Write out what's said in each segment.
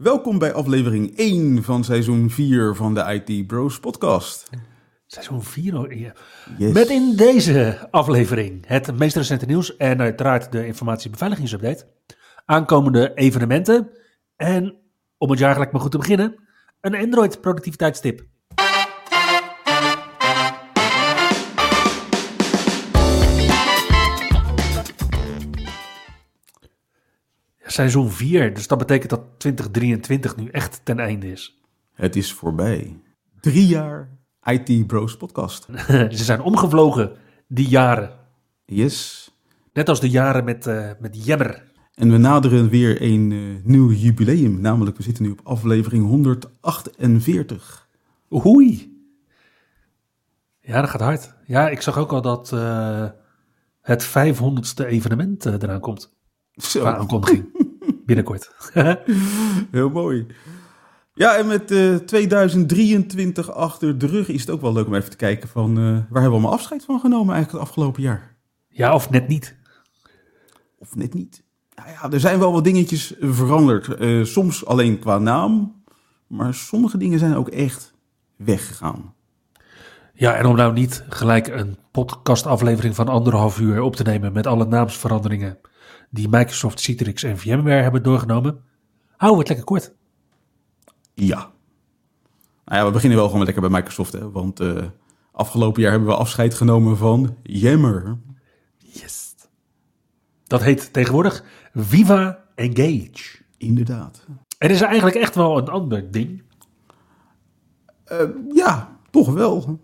Welkom bij aflevering 1 van seizoen 4 van de IT Bros podcast. Seizoen 4 hoor. Ja. Yes. Met in deze aflevering het meest recente nieuws en uiteraard de informatiebeveiligingsupdate. Aankomende evenementen en, om het jaar gelijk maar goed te beginnen, een Android productiviteitstip. Seizoen 4, dus dat betekent dat 2023 nu echt ten einde is. Het is voorbij. Drie jaar IT Bros podcast. Ze zijn omgevlogen, die jaren. Yes. Net als de jaren met, eh, met Jemmer. En we naderen weer een eh, nieuw jubileum. Namelijk, we zitten nu op aflevering 148. Oei. Ja, dat gaat hard. Ja, ik zag ook al dat eh, het 500ste evenement eraan komt. Zo, Qua aankondiging. Binnenkort. heel mooi. Ja, en met eh 2023 achter de rug is het ook wel leuk om even te kijken van... eh, waar hebben we allemaal afscheid van genomen eigenlijk het afgelopen jaar? ja, of net niet. Of net niet. Nou ja, er zijn wel wat dingetjes veranderd. Eh, soms alleen qua naam, maar sommige dingen zijn ook echt weggegaan. Ja, en om nou niet gelijk een podcastaflevering van anderhalf uur op te nemen met alle naamsveranderingen die Microsoft, Citrix en VMware hebben doorgenomen, houden we het lekker kort. Ja. Nou ja, we beginnen wel gewoon lekker bij Microsoft, hè. Want eh, afgelopen jaar hebben we afscheid genomen van Yammer. Yes. Dat heet tegenwoordig Viva Engage. Inderdaad. Er is eigenlijk echt wel een ander ding. Eh, ja, toch wel.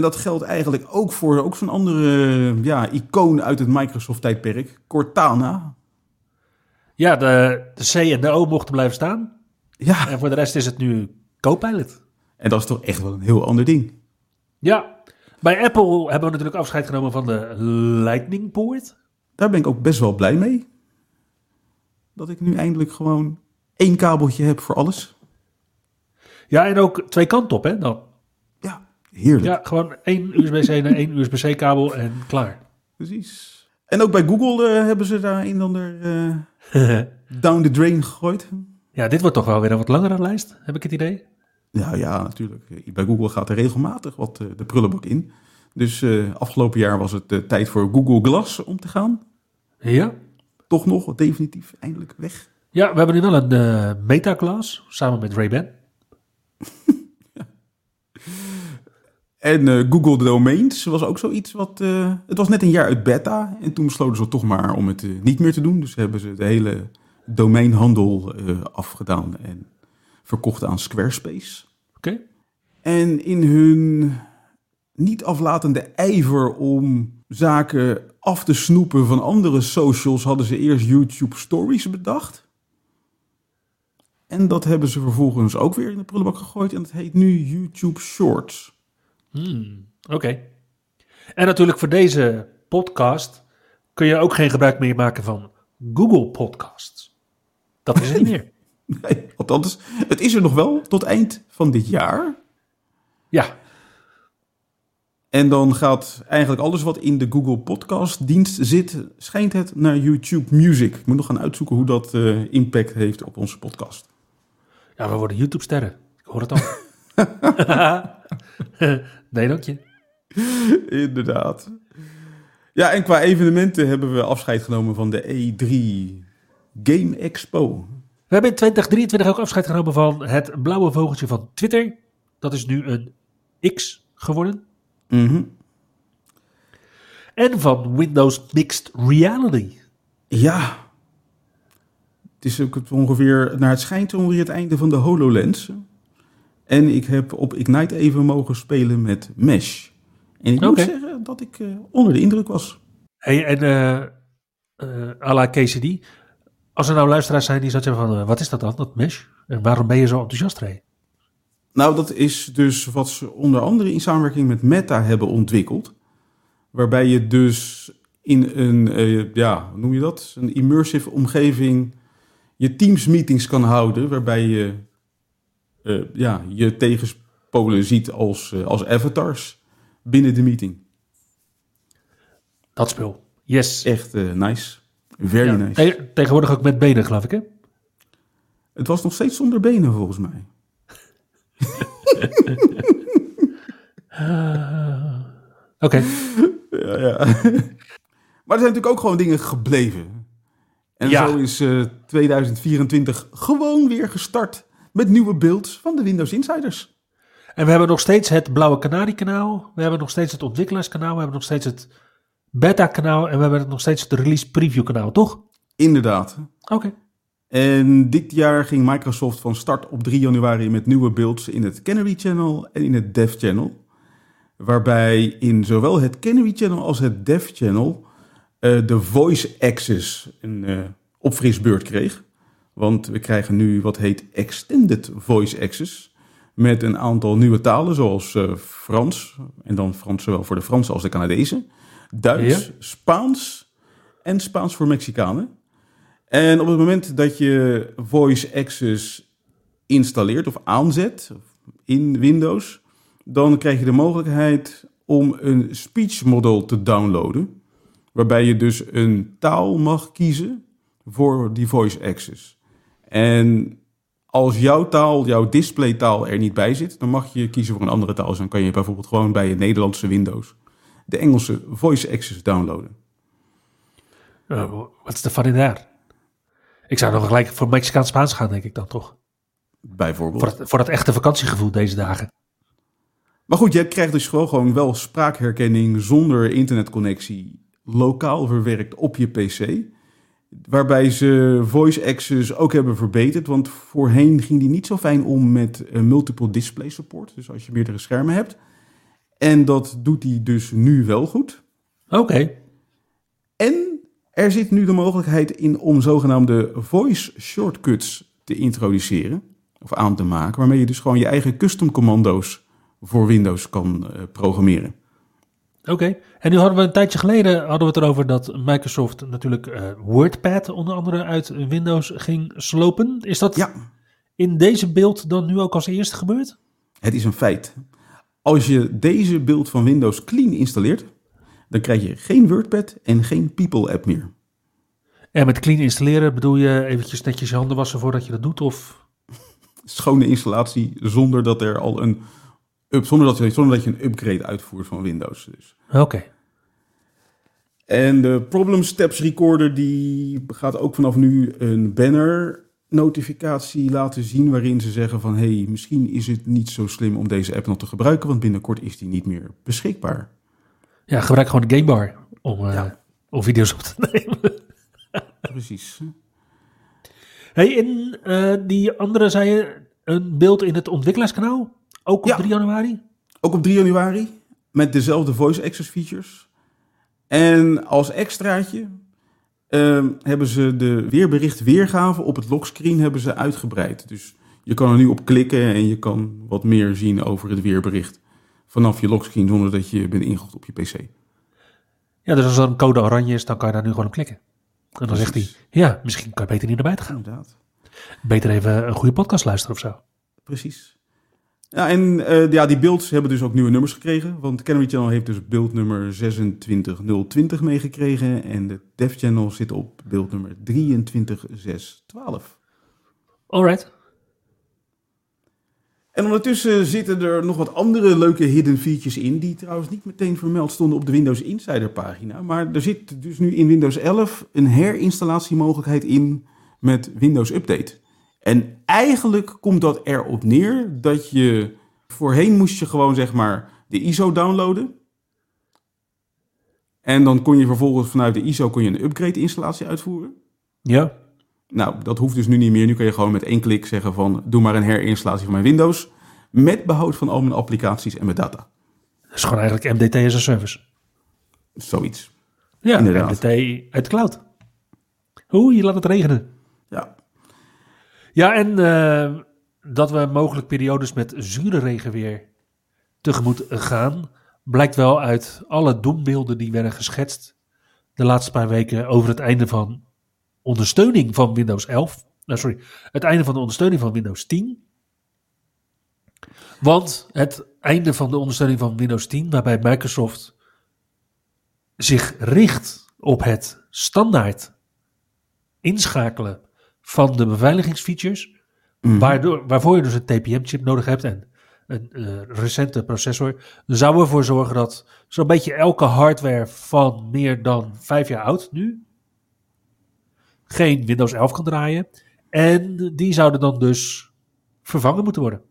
En dat geldt eigenlijk ook voor ook zo'n andere ja, icoon uit het Microsoft-tijdperk, Cortana. Ja, de, de C en de O mochten blijven staan. Ja, En voor de rest is het nu Copilot. en dat is toch echt wel een heel ander ding. Ja, bij Apple hebben we natuurlijk afscheid genomen van de Lightning Poort. Daar ben ik ook best wel blij mee. Dat ik nu eindelijk gewoon één kabeltje heb voor alles. Ja, en ook twee kanten op, hè? Dan. Heerlijk. Ja, gewoon één USB-C naar één USB-C kabel en klaar. Precies. En ook bij Google eh, hebben ze daar een en ander eh, down the drain gegooid. ja, dit wordt toch wel weer een wat langere lijst, heb ik het idee. Ja, ja, natuurlijk. Eh, Bij Google gaat er regelmatig wat de prullenbak in. Dus afgelopen jaar was het tijd voor Google Glass om te gaan. Ja. Toch nog definitief eindelijk weg. Ja, we hebben nu wel een eh Metaclass samen met Ray-Ban. En eh, Google Domains was ook zoiets wat... eh, het was net een jaar uit beta. En toen besloten ze toch maar om het eh, niet meer te doen. Dus hebben ze de hele domeinhandel afgedaan en verkocht aan Squarespace. Oké. En in hun niet aflatende ijver om zaken af te snoepen van andere socials hadden ze eerst YouTube Stories bedacht. En dat hebben ze vervolgens ook weer in de prullenbak gegooid en dat heet nu YouTube Shorts. Hmm, Oké. En natuurlijk voor deze podcast kun je ook geen gebruik meer maken van Google Podcasts. Dat is er niet meer. Nee, althans, het is er nog wel tot eind van dit jaar. Ja, En dan gaat eigenlijk alles wat in de Google Podcast dienst zit, schijnt het naar YouTube Music. Ik moet nog gaan uitzoeken hoe dat eh, impact heeft op onze podcast. ja we worden YouTube-sterren. Ik hoor het al. nee, dank je. Inderdaad. Ja, en qua evenementen hebben we afscheid genomen van de E3 Game Expo. We hebben in 2023 ook afscheid genomen van het blauwe vogeltje van Twitter. Dat is nu een X geworden. Mhm. En van Windows Mixed Reality. Ja. Het is ook ongeveer, naar het schijnt ongeveer het einde van de HoloLens. En ik heb op Ignite even mogen spelen met Mesh. En ik moet zeggen dat ik eh, onder de indruk was. Hey, en eh eh à la KCD. Als er nou luisteraars zijn die hebben van, wat is dat dan, dat mesh? En waarom ben je zo enthousiast, Ray? Nou, dat is dus wat ze onder andere in samenwerking met Meta hebben ontwikkeld. Waarbij je dus in een, ja, hoe noem je dat? Een immersive omgeving je Teams meetings kan houden. Waarbij je eh, ja, je tegenspolen ziet als, eh, als avatars binnen de meeting. Dat speel. Yes. Echt eh, nice. Very Ja, nice. te- tegenwoordig ook met benen, geloof ik, hè? Het was nog steeds zonder benen volgens mij. Oké. Ja, ja. maar er zijn natuurlijk ook gewoon dingen gebleven. En Ja. zo is eh, 2024 gewoon weer gestart met nieuwe beelds van de Windows Insiders. En we hebben nog steeds het Blauwe Kanarie-kanaal. We hebben nog steeds het Ontwikkelaarskanaal. We hebben nog steeds het Beta-kanaal. En we hebben nog steeds het Release Preview-kanaal, toch? Inderdaad. Oké. En dit jaar ging Microsoft van start op 3 januari met nieuwe beelds in het Canary Channel en in het Dev Channel. Waarbij in zowel het Canary Channel als het Dev Channel eh, de Voice Access een eh, opfrisbeurt kreeg. Want we krijgen nu wat heet Extended Voice Access. Met een aantal nieuwe talen zoals eh, Frans. En dan Frans zowel voor de Fransen als de Canadezen. Duits, Ja. Spaans en Spaans voor Mexicanen. En op het moment dat je Voice Access installeert of aanzet in Windows, dan krijg je de mogelijkheid om een speech model te downloaden. Waarbij je dus een taal mag kiezen voor die Voice Access. En als jouw taal, jouw displaytaal er niet bij zit, dan mag je kiezen voor een andere taal. Dus dan kan je bijvoorbeeld gewoon bij je Nederlandse Windows de Engelse Voice Access downloaden. Uh, wat is de fun in daar? Ik zou nog gelijk voor Mexicaans-Spaans gaan, denk ik dan toch? Bijvoorbeeld. Voor dat, voor dat echte vakantiegevoel deze dagen. Maar goed, je krijgt dus gewoon, gewoon wel spraakherkenning zonder internetconnectie lokaal verwerkt op je PC. Waarbij ze voice access ook hebben verbeterd. Want voorheen ging die niet zo fijn om met eh, multiple display support. Dus als je meerdere schermen hebt. En dat doet hij dus nu wel goed. Oké. En er zit nu de mogelijkheid in om zogenaamde voice shortcuts te introduceren. Of aan te maken. Waarmee je dus gewoon je eigen custom commando's voor Windows kan eh, programmeren. Oké. En nu hadden we een tijdje geleden hadden we het erover dat Microsoft natuurlijk eh, WordPad onder andere uit Windows ging slopen. Is dat Ja, in deze beeld dan nu ook als eerste gebeurd? het is een feit. Als je deze beeld van Windows clean installeert, dan krijg je geen WordPad en geen People app meer. En met clean installeren bedoel je eventjes netjes je handen wassen voordat je dat doet? Of Schone installatie zonder dat er al een up, zonder dat, je- zonder dat je een upgrade uitvoert van Windows. Dus. Oké. En de Problem Steps Recorder die gaat ook vanaf nu een banner notificatie laten zien waarin ze zeggen van hey, misschien is het niet zo slim om deze app nog te gebruiken, want binnenkort is die niet meer beschikbaar. Ja, gebruik gewoon de gamebar om, eh, om video's op te nemen. Precies. Hey, in eh, die andere zei je een beeld in het ontwikkelaarskanaal? Ook op Ja. 3 januari? Ook op 3 januari met dezelfde voice access features. En als extraatje ehm, hebben ze de weerbericht weergave op het lockscreen hebben ze uitgebreid. Dus je kan er nu op klikken en je kan wat meer zien over het weerbericht vanaf je lockscreen zonder dat je bent ingelogd op je PC. Ja, dus als er een code oranje is, dan kan je daar nu gewoon op klikken. En dan zegt hij, ja, misschien kan je beter niet naar buiten gaan. Inderdaad. Beter even een goede podcast luisteren of zo. Precies. Ja, en eh, ja, die beelds hebben dus ook nieuwe nummers gekregen. Want Canary Channel heeft dus beeldnummer 26020 meegekregen. En de Dev Channel zit op beeldnummer 23612. Alright. En ondertussen zitten er nog wat andere leuke hidden features in. Die trouwens niet meteen vermeld stonden op de Windows Insider pagina. Maar er zit dus nu in Windows 11 een herinstalatiemogelijkheid in met Windows Update. En eigenlijk komt dat erop neer dat je voorheen moest je gewoon zeg maar de ISO downloaden. En dan kon je vervolgens vanuit de ISO kon je een upgrade installatie uitvoeren. Ja. Nou, dat hoeft dus nu niet meer. Nu kun je gewoon met één klik zeggen van doe maar een herinstallatie van mijn Windows. Met behoud van al mijn applicaties en mijn data. Dat is gewoon eigenlijk MDT as a service. Zoiets. Ja, Inderdaad. MDT uit de cloud. Hoe, je laat het regenen. Ja. Ja, en eh, dat we mogelijk periodes met zure regenweer tegemoet gaan, blijkt wel uit alle doembeelden die werden geschetst de laatste paar weken over het einde van ondersteuning van Windows 11. Nou, sorry, het einde van de ondersteuning van Windows 10. Want het einde van de ondersteuning van Windows 10, waarbij Microsoft zich richt op het standaard inschakelen van de beveiligingsfeatures, waardoor, waarvoor je dus een TPM-chip nodig hebt en een eh, recente processor, zou ervoor zorgen dat zo'n beetje elke hardware van meer dan vijf jaar oud nu geen Windows 11 kan draaien. En die zouden dan dus vervangen moeten worden.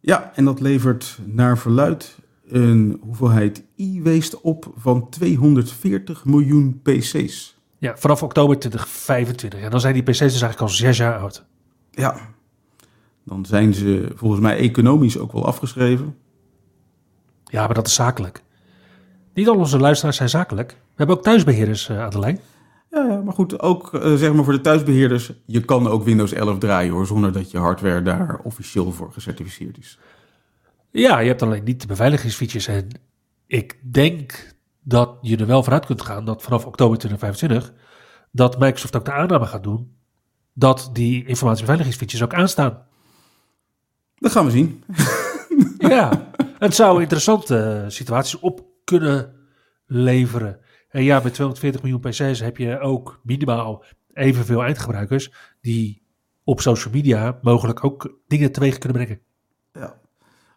Ja, en dat levert naar verluid een hoeveelheid e-waste op van 240 miljoen PC's. Ja, vanaf oktober 2025. En dan zijn die PC's dus eigenlijk al zes jaar oud. Ja, dan zijn ze volgens mij economisch ook wel afgeschreven. Ja, maar dat is zakelijk. Niet al onze luisteraars zijn zakelijk. We hebben ook thuisbeheerders uh, aan de lijn. Ja, ja maar goed, ook uh, zeg maar voor de thuisbeheerders. Je kan ook Windows 11 draaien hoor, zonder dat je hardware daar officieel voor gecertificeerd is. Ja, je hebt alleen niet de beveiligingsfeatures. En ik denk dat je er wel vanuit kunt gaan dat vanaf oktober 2025 dat Microsoft ook de aanname gaat doen dat die informatiebeveiligingsfeatures ook aanstaan. Dat gaan we zien. ja, het zou interessante situaties op kunnen leveren. En ja, met 240 miljoen PC's heb je ook minimaal evenveel eindgebruikers die op social media mogelijk ook dingen teweeg kunnen brengen. Ja.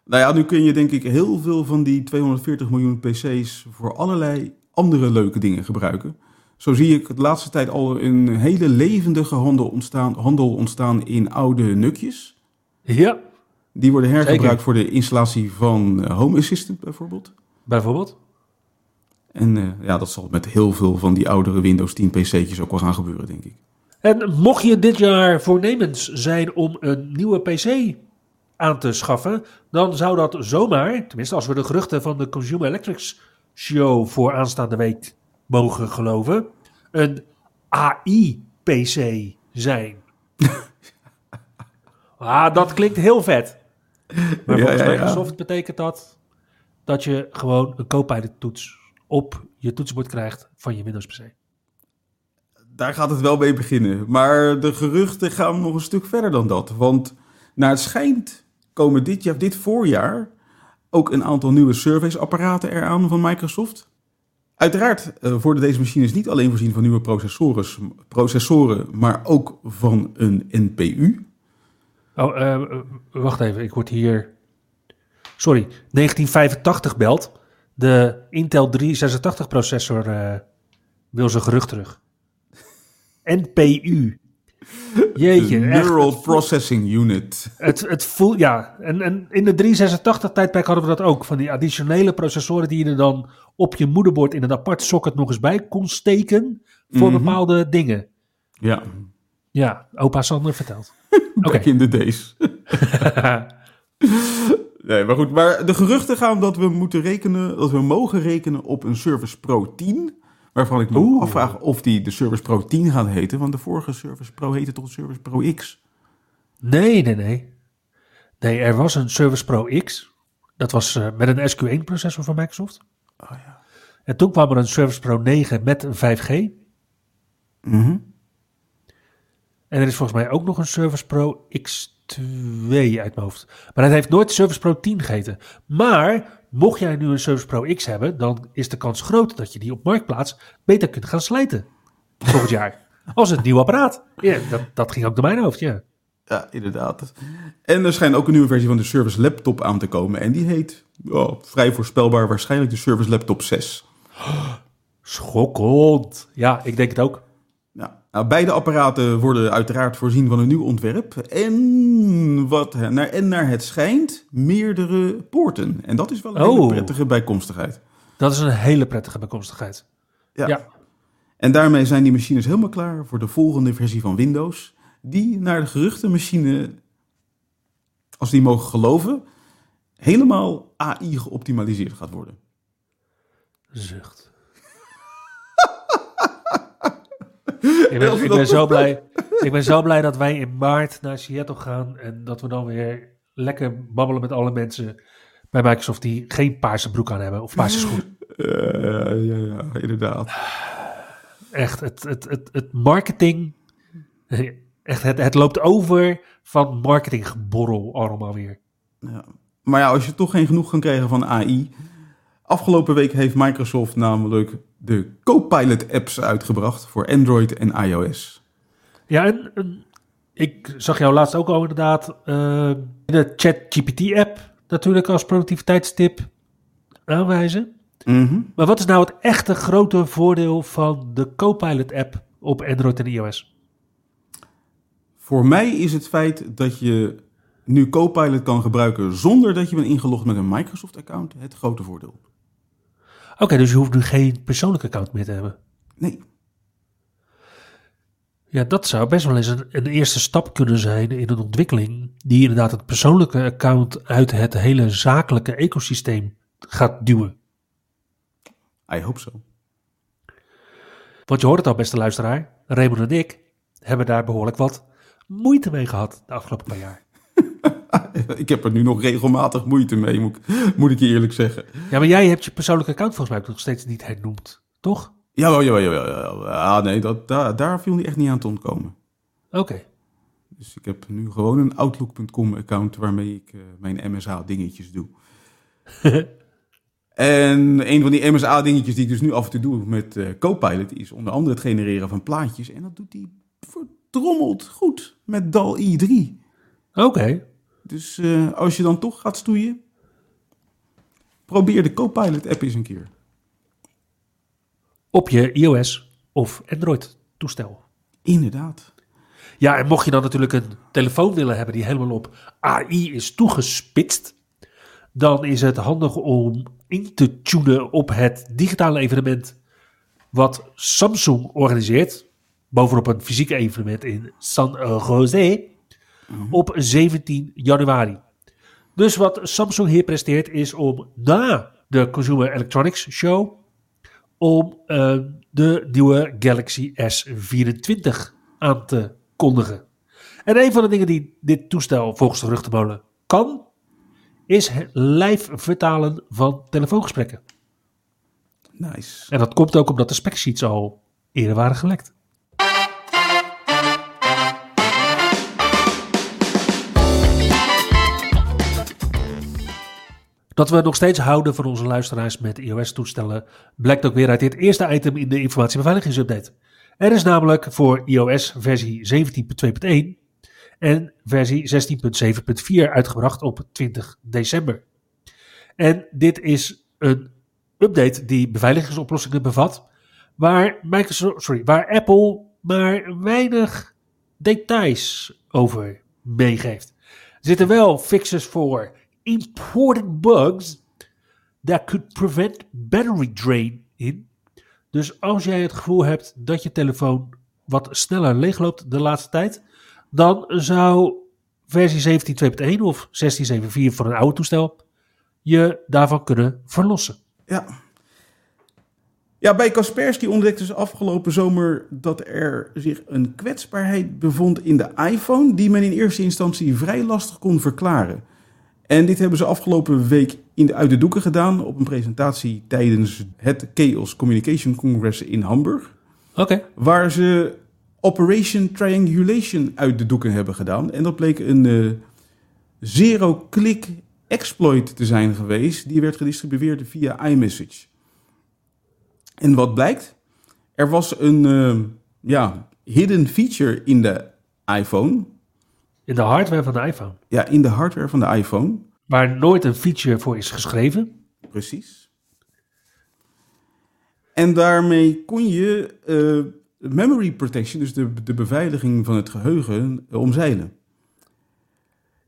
Nou ja, nu kun je denk ik heel veel van die 240 miljoen PC's voor allerlei andere leuke dingen gebruiken. Zo zie ik de laatste tijd al een hele levendige handel ontstaan, handel ontstaan in oude nukjes. Ja. Die worden hergebruikt voor de installatie van eh, Home Assistant bijvoorbeeld. Bijvoorbeeld? En uh, ja, dat zal met heel veel van die oudere Windows 10 PC'tjes ook wel gaan gebeuren, denk ik. En mocht je dit jaar voornemens zijn om een nieuwe PC aan te schaffen, dan zou dat zomaar, tenminste als we de geruchten van de Consumer Electrics Show voor aanstaande week mogen geloven, een AI-PC zijn. ah, dat klinkt heel vet. Maar volgens ja, ja, Microsoft betekent dat dat je gewoon een Copilot toets op je toetsenbord krijgt van je Windows PC. Daar gaat het wel mee beginnen. Maar de geruchten gaan nog een stuk verder dan dat. Want naar het schijnt komen dit, jaar, dit voorjaar ook een aantal nieuwe serviceapparaten eraan van Microsoft. Uiteraard uh, worden deze machines niet alleen voorzien van nieuwe processoren, processoren maar ook van een NPU. Oh, uh, wacht even, ik word hier. Sorry, 1985 belt. De Intel 386 processor uh, wil zijn gerucht terug. NPU. Jeetje. Neural echt, Processing Unit. Het, het voelt, ja. En, en in de 386 tijdperk hadden we dat ook. Van die additionele processoren die je er dan op je moederbord in een apart socket nog eens bij kon steken. Voor mm -hmm. bepaalde dingen. Ja. Ja, opa Sander vertelt. Oké. Okay. in de days. nee, maar goed. Maar de geruchten gaan dat we moeten rekenen, dat we mogen rekenen op een Service Pro 10. Waarvan ik me Oeh. afvraag of die de Service Pro 10 gaat heten. Want de vorige Service Pro heette toch Service Pro X? Nee, nee, nee. Nee, er was een Service Pro X. Dat was uh, met een SQ1 processor van Microsoft. Oh, ja. En toen kwam er een Service Pro 9 met een 5G. Mm -hmm. En er is volgens mij ook nog een Service Pro X2 uit mijn hoofd. Maar dat heeft nooit Service Pro 10 geheten. Maar mocht jij nu een Service Pro X hebben, dan is de kans groot dat je die op Marktplaats beter kunt gaan slijten. Volgend jaar. Als het nieuw apparaat. Ja, dat, dat ging ook door mijn hoofd, ja. Ja, inderdaad. En er schijnt ook een nieuwe versie van de Service Laptop aan te komen. En die heet, oh, vrij voorspelbaar, waarschijnlijk de Service Laptop 6. Schokkend. Ja, ik denk het ook. Nou, beide apparaten worden uiteraard voorzien van een nieuw ontwerp. En, wat, naar, en naar het schijnt, meerdere poorten. En dat is wel een oh. hele prettige bijkomstigheid. Dat is een hele prettige bijkomstigheid. Ja. ja. En daarmee zijn die machines helemaal klaar voor de volgende versie van Windows. Die naar de geruchtenmachine, als die mogen geloven, helemaal AI geoptimaliseerd gaat worden. Zucht. Ik ben, ik, ben zo blij, ik ben zo blij dat wij in maart naar Seattle gaan en dat we dan weer lekker babbelen met alle mensen bij Microsoft die geen paarse broek aan hebben of paarse schoen. ja, ja, inderdaad. Echt, het, het, het, het marketing, echt, het, het loopt over van marketinggeborrel allemaal weer. Ja. Maar ja, als je toch geen genoeg kan krijgen van AI. Afgelopen week heeft Microsoft namelijk de Copilot apps uitgebracht voor Android en iOS. Ja, en, en ik zag jou laatst ook al inderdaad uh, de ChatGPT-app natuurlijk als productiviteitstip aanwijzen. Maar wat is nou het echte grote voordeel van de Copilot-app op Android en iOS? Voor mij is het feit dat je nu Copilot kan gebruiken zonder dat je bent ingelogd met een Microsoft-account het grote voordeel. Oké, dus je hoeft nu geen persoonlijk account meer te hebben? Nee. Ja, dat zou best wel eens een, een, eerste stap kunnen zijn in een ontwikkeling die inderdaad het persoonlijke account uit het hele zakelijke ecosysteem gaat duwen. I hope so. Want je hoort het al, beste luisteraar. Raymond en ik hebben daar behoorlijk wat moeite mee gehad de afgelopen paar jaar. ik heb er nu nog regelmatig moeite mee, moet, moet ik je eerlijk zeggen. Ja, maar jij hebt je persoonlijke account volgens mij nog steeds niet hernoemd, toch? Jawel, jawel, jawel. jawel. Ah, nee, dat, daar, daar viel niet echt niet aan te ontkomen. Oké. Dus ik heb nu gewoon een Outlook.com account waarmee ik uh, mijn MSA dingetjes doe. en een van die MSA dingetjes die ik dus nu af en toe doe met uh, Copilot is onder andere het genereren van plaatjes. En dat doet hij vertrommeld goed met DAL-I 3. Oké. Dus uh, als je dan toch gaat stoeien, probeer de Copilot app eens een keer. Op je iOS of Android toestel. Inderdaad. Ja, en mocht je dan natuurlijk een telefoon willen hebben die helemaal op AI is toegespitst, dan is het handig om in te tunen op het digitale evenement wat Samsung organiseert. Bovenop een fysiek evenement in San Jose op 17 januari. Dus wat Samsung hier presteert is om na de Consumer Electronics Show om uh, de nieuwe Galaxy S24 aan te kondigen. En een van de dingen die dit toestel volgens de geruchtenmolen kan, is het live vertalen van telefoongesprekken. Nice. En dat komt ook omdat de specsheets al eerder waren gelekt. Dat we nog steeds houden van onze luisteraars met iOS-toestellen blijkt ook weer uit dit eerste item in de informatiebeveiligingsupdate. Er is namelijk voor iOS versie 17.2.1 en versie 16.7.4 uitgebracht op 20 december. En dit is een update die beveiligingsoplossingen bevat, waar, Microsoft, sorry, waar Apple maar weinig details over meegeeft. Er zitten wel fixes voor important bugs that could prevent battery drain in. Dus als jij het gevoel hebt dat je telefoon wat sneller leegloopt de laatste tijd, dan zou versie 17.2.1 of 16.7.4 van een oude toestel je daarvan kunnen verlossen. Ja. Ja, bij Kaspersky ontdekte ze afgelopen zomer dat er zich een kwetsbaarheid bevond in de iPhone die men in eerste instantie vrij lastig kon verklaren. En dit hebben ze afgelopen week in de, uit de doeken gedaan op een presentatie tijdens het Chaos Communication Congress in Hamburg. Oké. Waar ze Operation Triangulation uit de doeken hebben gedaan. En dat bleek een uh, zero-click exploit te zijn geweest. Die werd gedistribueerd via iMessage. En wat blijkt? Er was een uh, ja, hidden feature in de iPhone in de hardware van de iPhone. Ja, in de hardware van de iPhone. Waar nooit een feature voor is geschreven. Precies. En daarmee kon je uh, memory protection, dus de, de beveiliging van het geheugen, uh, omzeilen.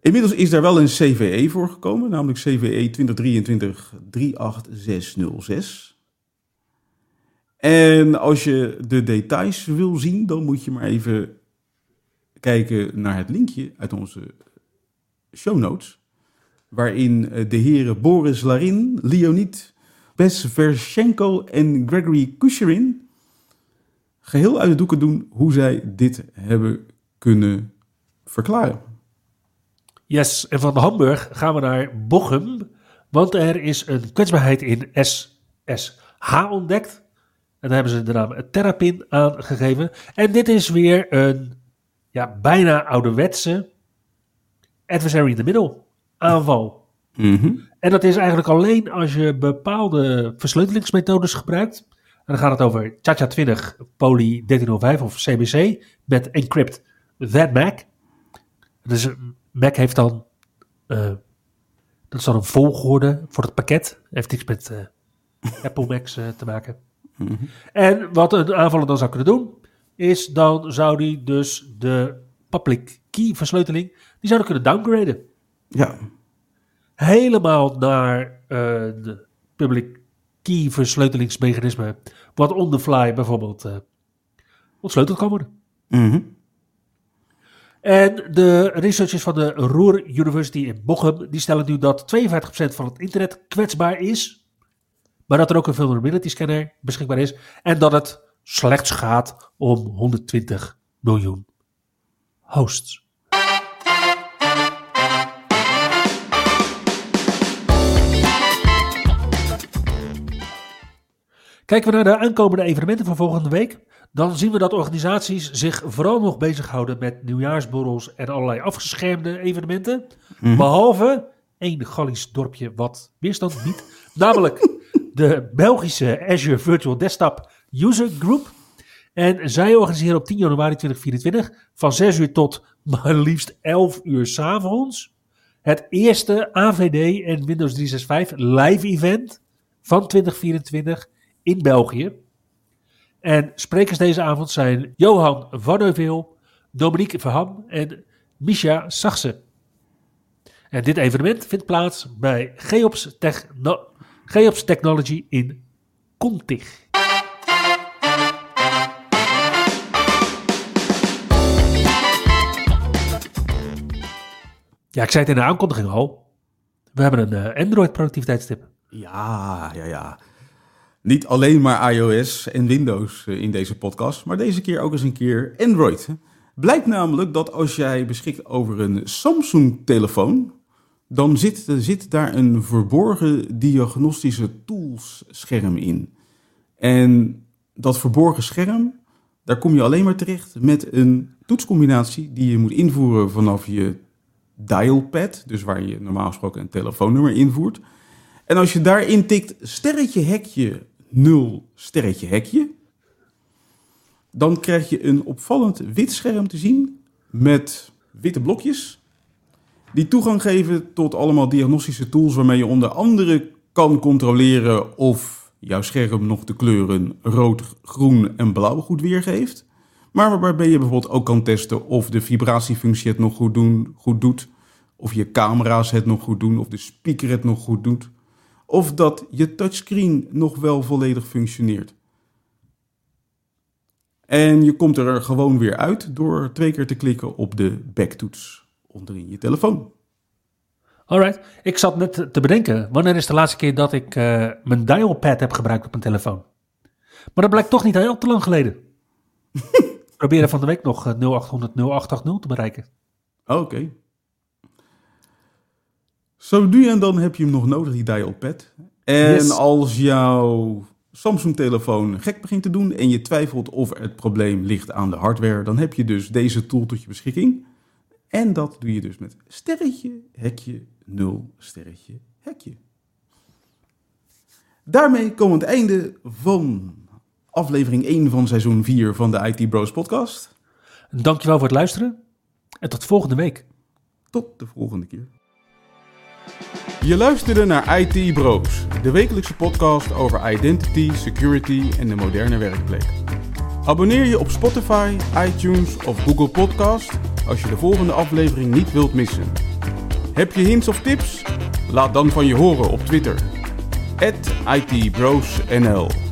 Inmiddels is daar wel een CVE voor gekomen, namelijk CVE 2023-38606. En als je de details wil zien, dan moet je maar even kijken naar het linkje uit onze show notes. Waarin eh, de heren Boris Larin, Leonid Besverchenko en Gregory Kusherin geheel uit de doeken doen hoe zij dit hebben kunnen verklaren. Yes, en van Hamburg gaan we naar Bochum, want er is een kwetsbaarheid in SSH ontdekt. En daar hebben ze de naam Terrapin aangegeven. En dit is weer een ja, bijna ouderwetse adversary in the middle aanval. Mhm. En dat is eigenlijk alleen als je bepaalde versleutelingsmethodes gebruikt. En dan gaat het over Chacha20 Poly 1305 of CBC met Encrypt That Mac. Dus een Mac heeft dan, eh, dat is dan een volgorde voor het pakket. Heeft niks met eh, Apple Macs eh, te maken. Mhm. En wat een aanvaller dan zou kunnen doen, is dan zou die dus de public key versleuteling, die zouden kunnen downgraden. Ja, Helemaal naar eh, de public key versleutelingsmechanisme, wat on the fly bijvoorbeeld eh ontsleuteld kan worden. Mhm. En de researchers van de Ruhr University in Bochum, die stellen nu dat 52% van het internet kwetsbaar is, maar dat er ook een vulnerability scanner beschikbaar is en dat het slechts gaat om 120 miljoen hosts. Kijken we naar de aankomende evenementen van volgende week, dan zien we dat organisaties zich vooral nog bezighouden met nieuwjaarsborrels en allerlei afgeschermde evenementen. Behalve één Gallisch dorpje wat weerstand biedt, namelijk de Belgische Azure Virtual Desktop User Group. En zij organiseren op 10 januari 2024 van 6 uur tot maar liefst 11 uur s'avonds het eerste AVD en Windows 365 live event van 2024 in België. En sprekers deze avond zijn Johan van Dominique Verham en Misha Sachse. En dit evenement vindt plaats bij Geops, Techno- Geops Technology in Contig. Ja, ik zei het in de aankondiging al. We hebben een eh, Android productiviteitstip. ja, ja, ja. Niet alleen maar iOS en Windows eh, in deze podcast, maar deze keer ook eens een keer Android. Blijkt namelijk dat als jij beschikt over een Samsung-telefoon, dan zit, zit daar een verborgen diagnostische tools scherm in. En dat verborgen scherm, daar kom je alleen maar terecht met een toetscombinatie die je moet invoeren vanaf je dialpad, dus waar je normaal gesproken een telefoonnummer invoert. En als je daarin tikt sterretje hekje 0 sterretje hekje, dan krijg je een opvallend wit scherm te zien met witte blokjes die toegang geven tot allemaal diagnostische tools waarmee je onder andere kan controleren of jouw scherm nog de kleuren rood, groen en blauw goed weergeeft. Maar waarbij je bijvoorbeeld ook kan testen of de vibratiefunctie het nog goed, doen, goed doet, of je camera's het nog goed doen, of de speaker het nog goed doet, of dat je touchscreen nog wel volledig functioneert. En je komt er gewoon weer uit door twee keer te klikken op de backtoets onderin je telefoon. Alright, ik zat net te bedenken, wanneer is de laatste keer dat ik eh, mijn dialpad heb gebruikt op mijn telefoon? Maar dat blijkt toch niet heel te lang geleden. ik probeerde van de week nog eh, 0800 0880 te bereiken. Oké. Zo nu en dan heb je hem nog nodig, die dialpad. En Yes. als jouw Samsung-telefoon gek begint te doen en je twijfelt of het probleem ligt aan de hardware, dan heb je dus deze tool tot je beschikking. En dat doe je dus met sterretje, hekje, 0, sterretje, hekje. Daarmee komen we aan het einde van aflevering 1 van seizoen 4 van de IT Bros podcast. Dankjewel voor het luisteren en tot volgende week. Tot de volgende keer. Je luisterde naar IT Bros, de wekelijkse podcast over identity, security en de moderne werkplek. Abonneer je op Spotify, iTunes of Google Podcast als je de volgende aflevering niet wilt missen. Heb je hints of tips? Laat dan van je horen op Twitter. @itbrosnl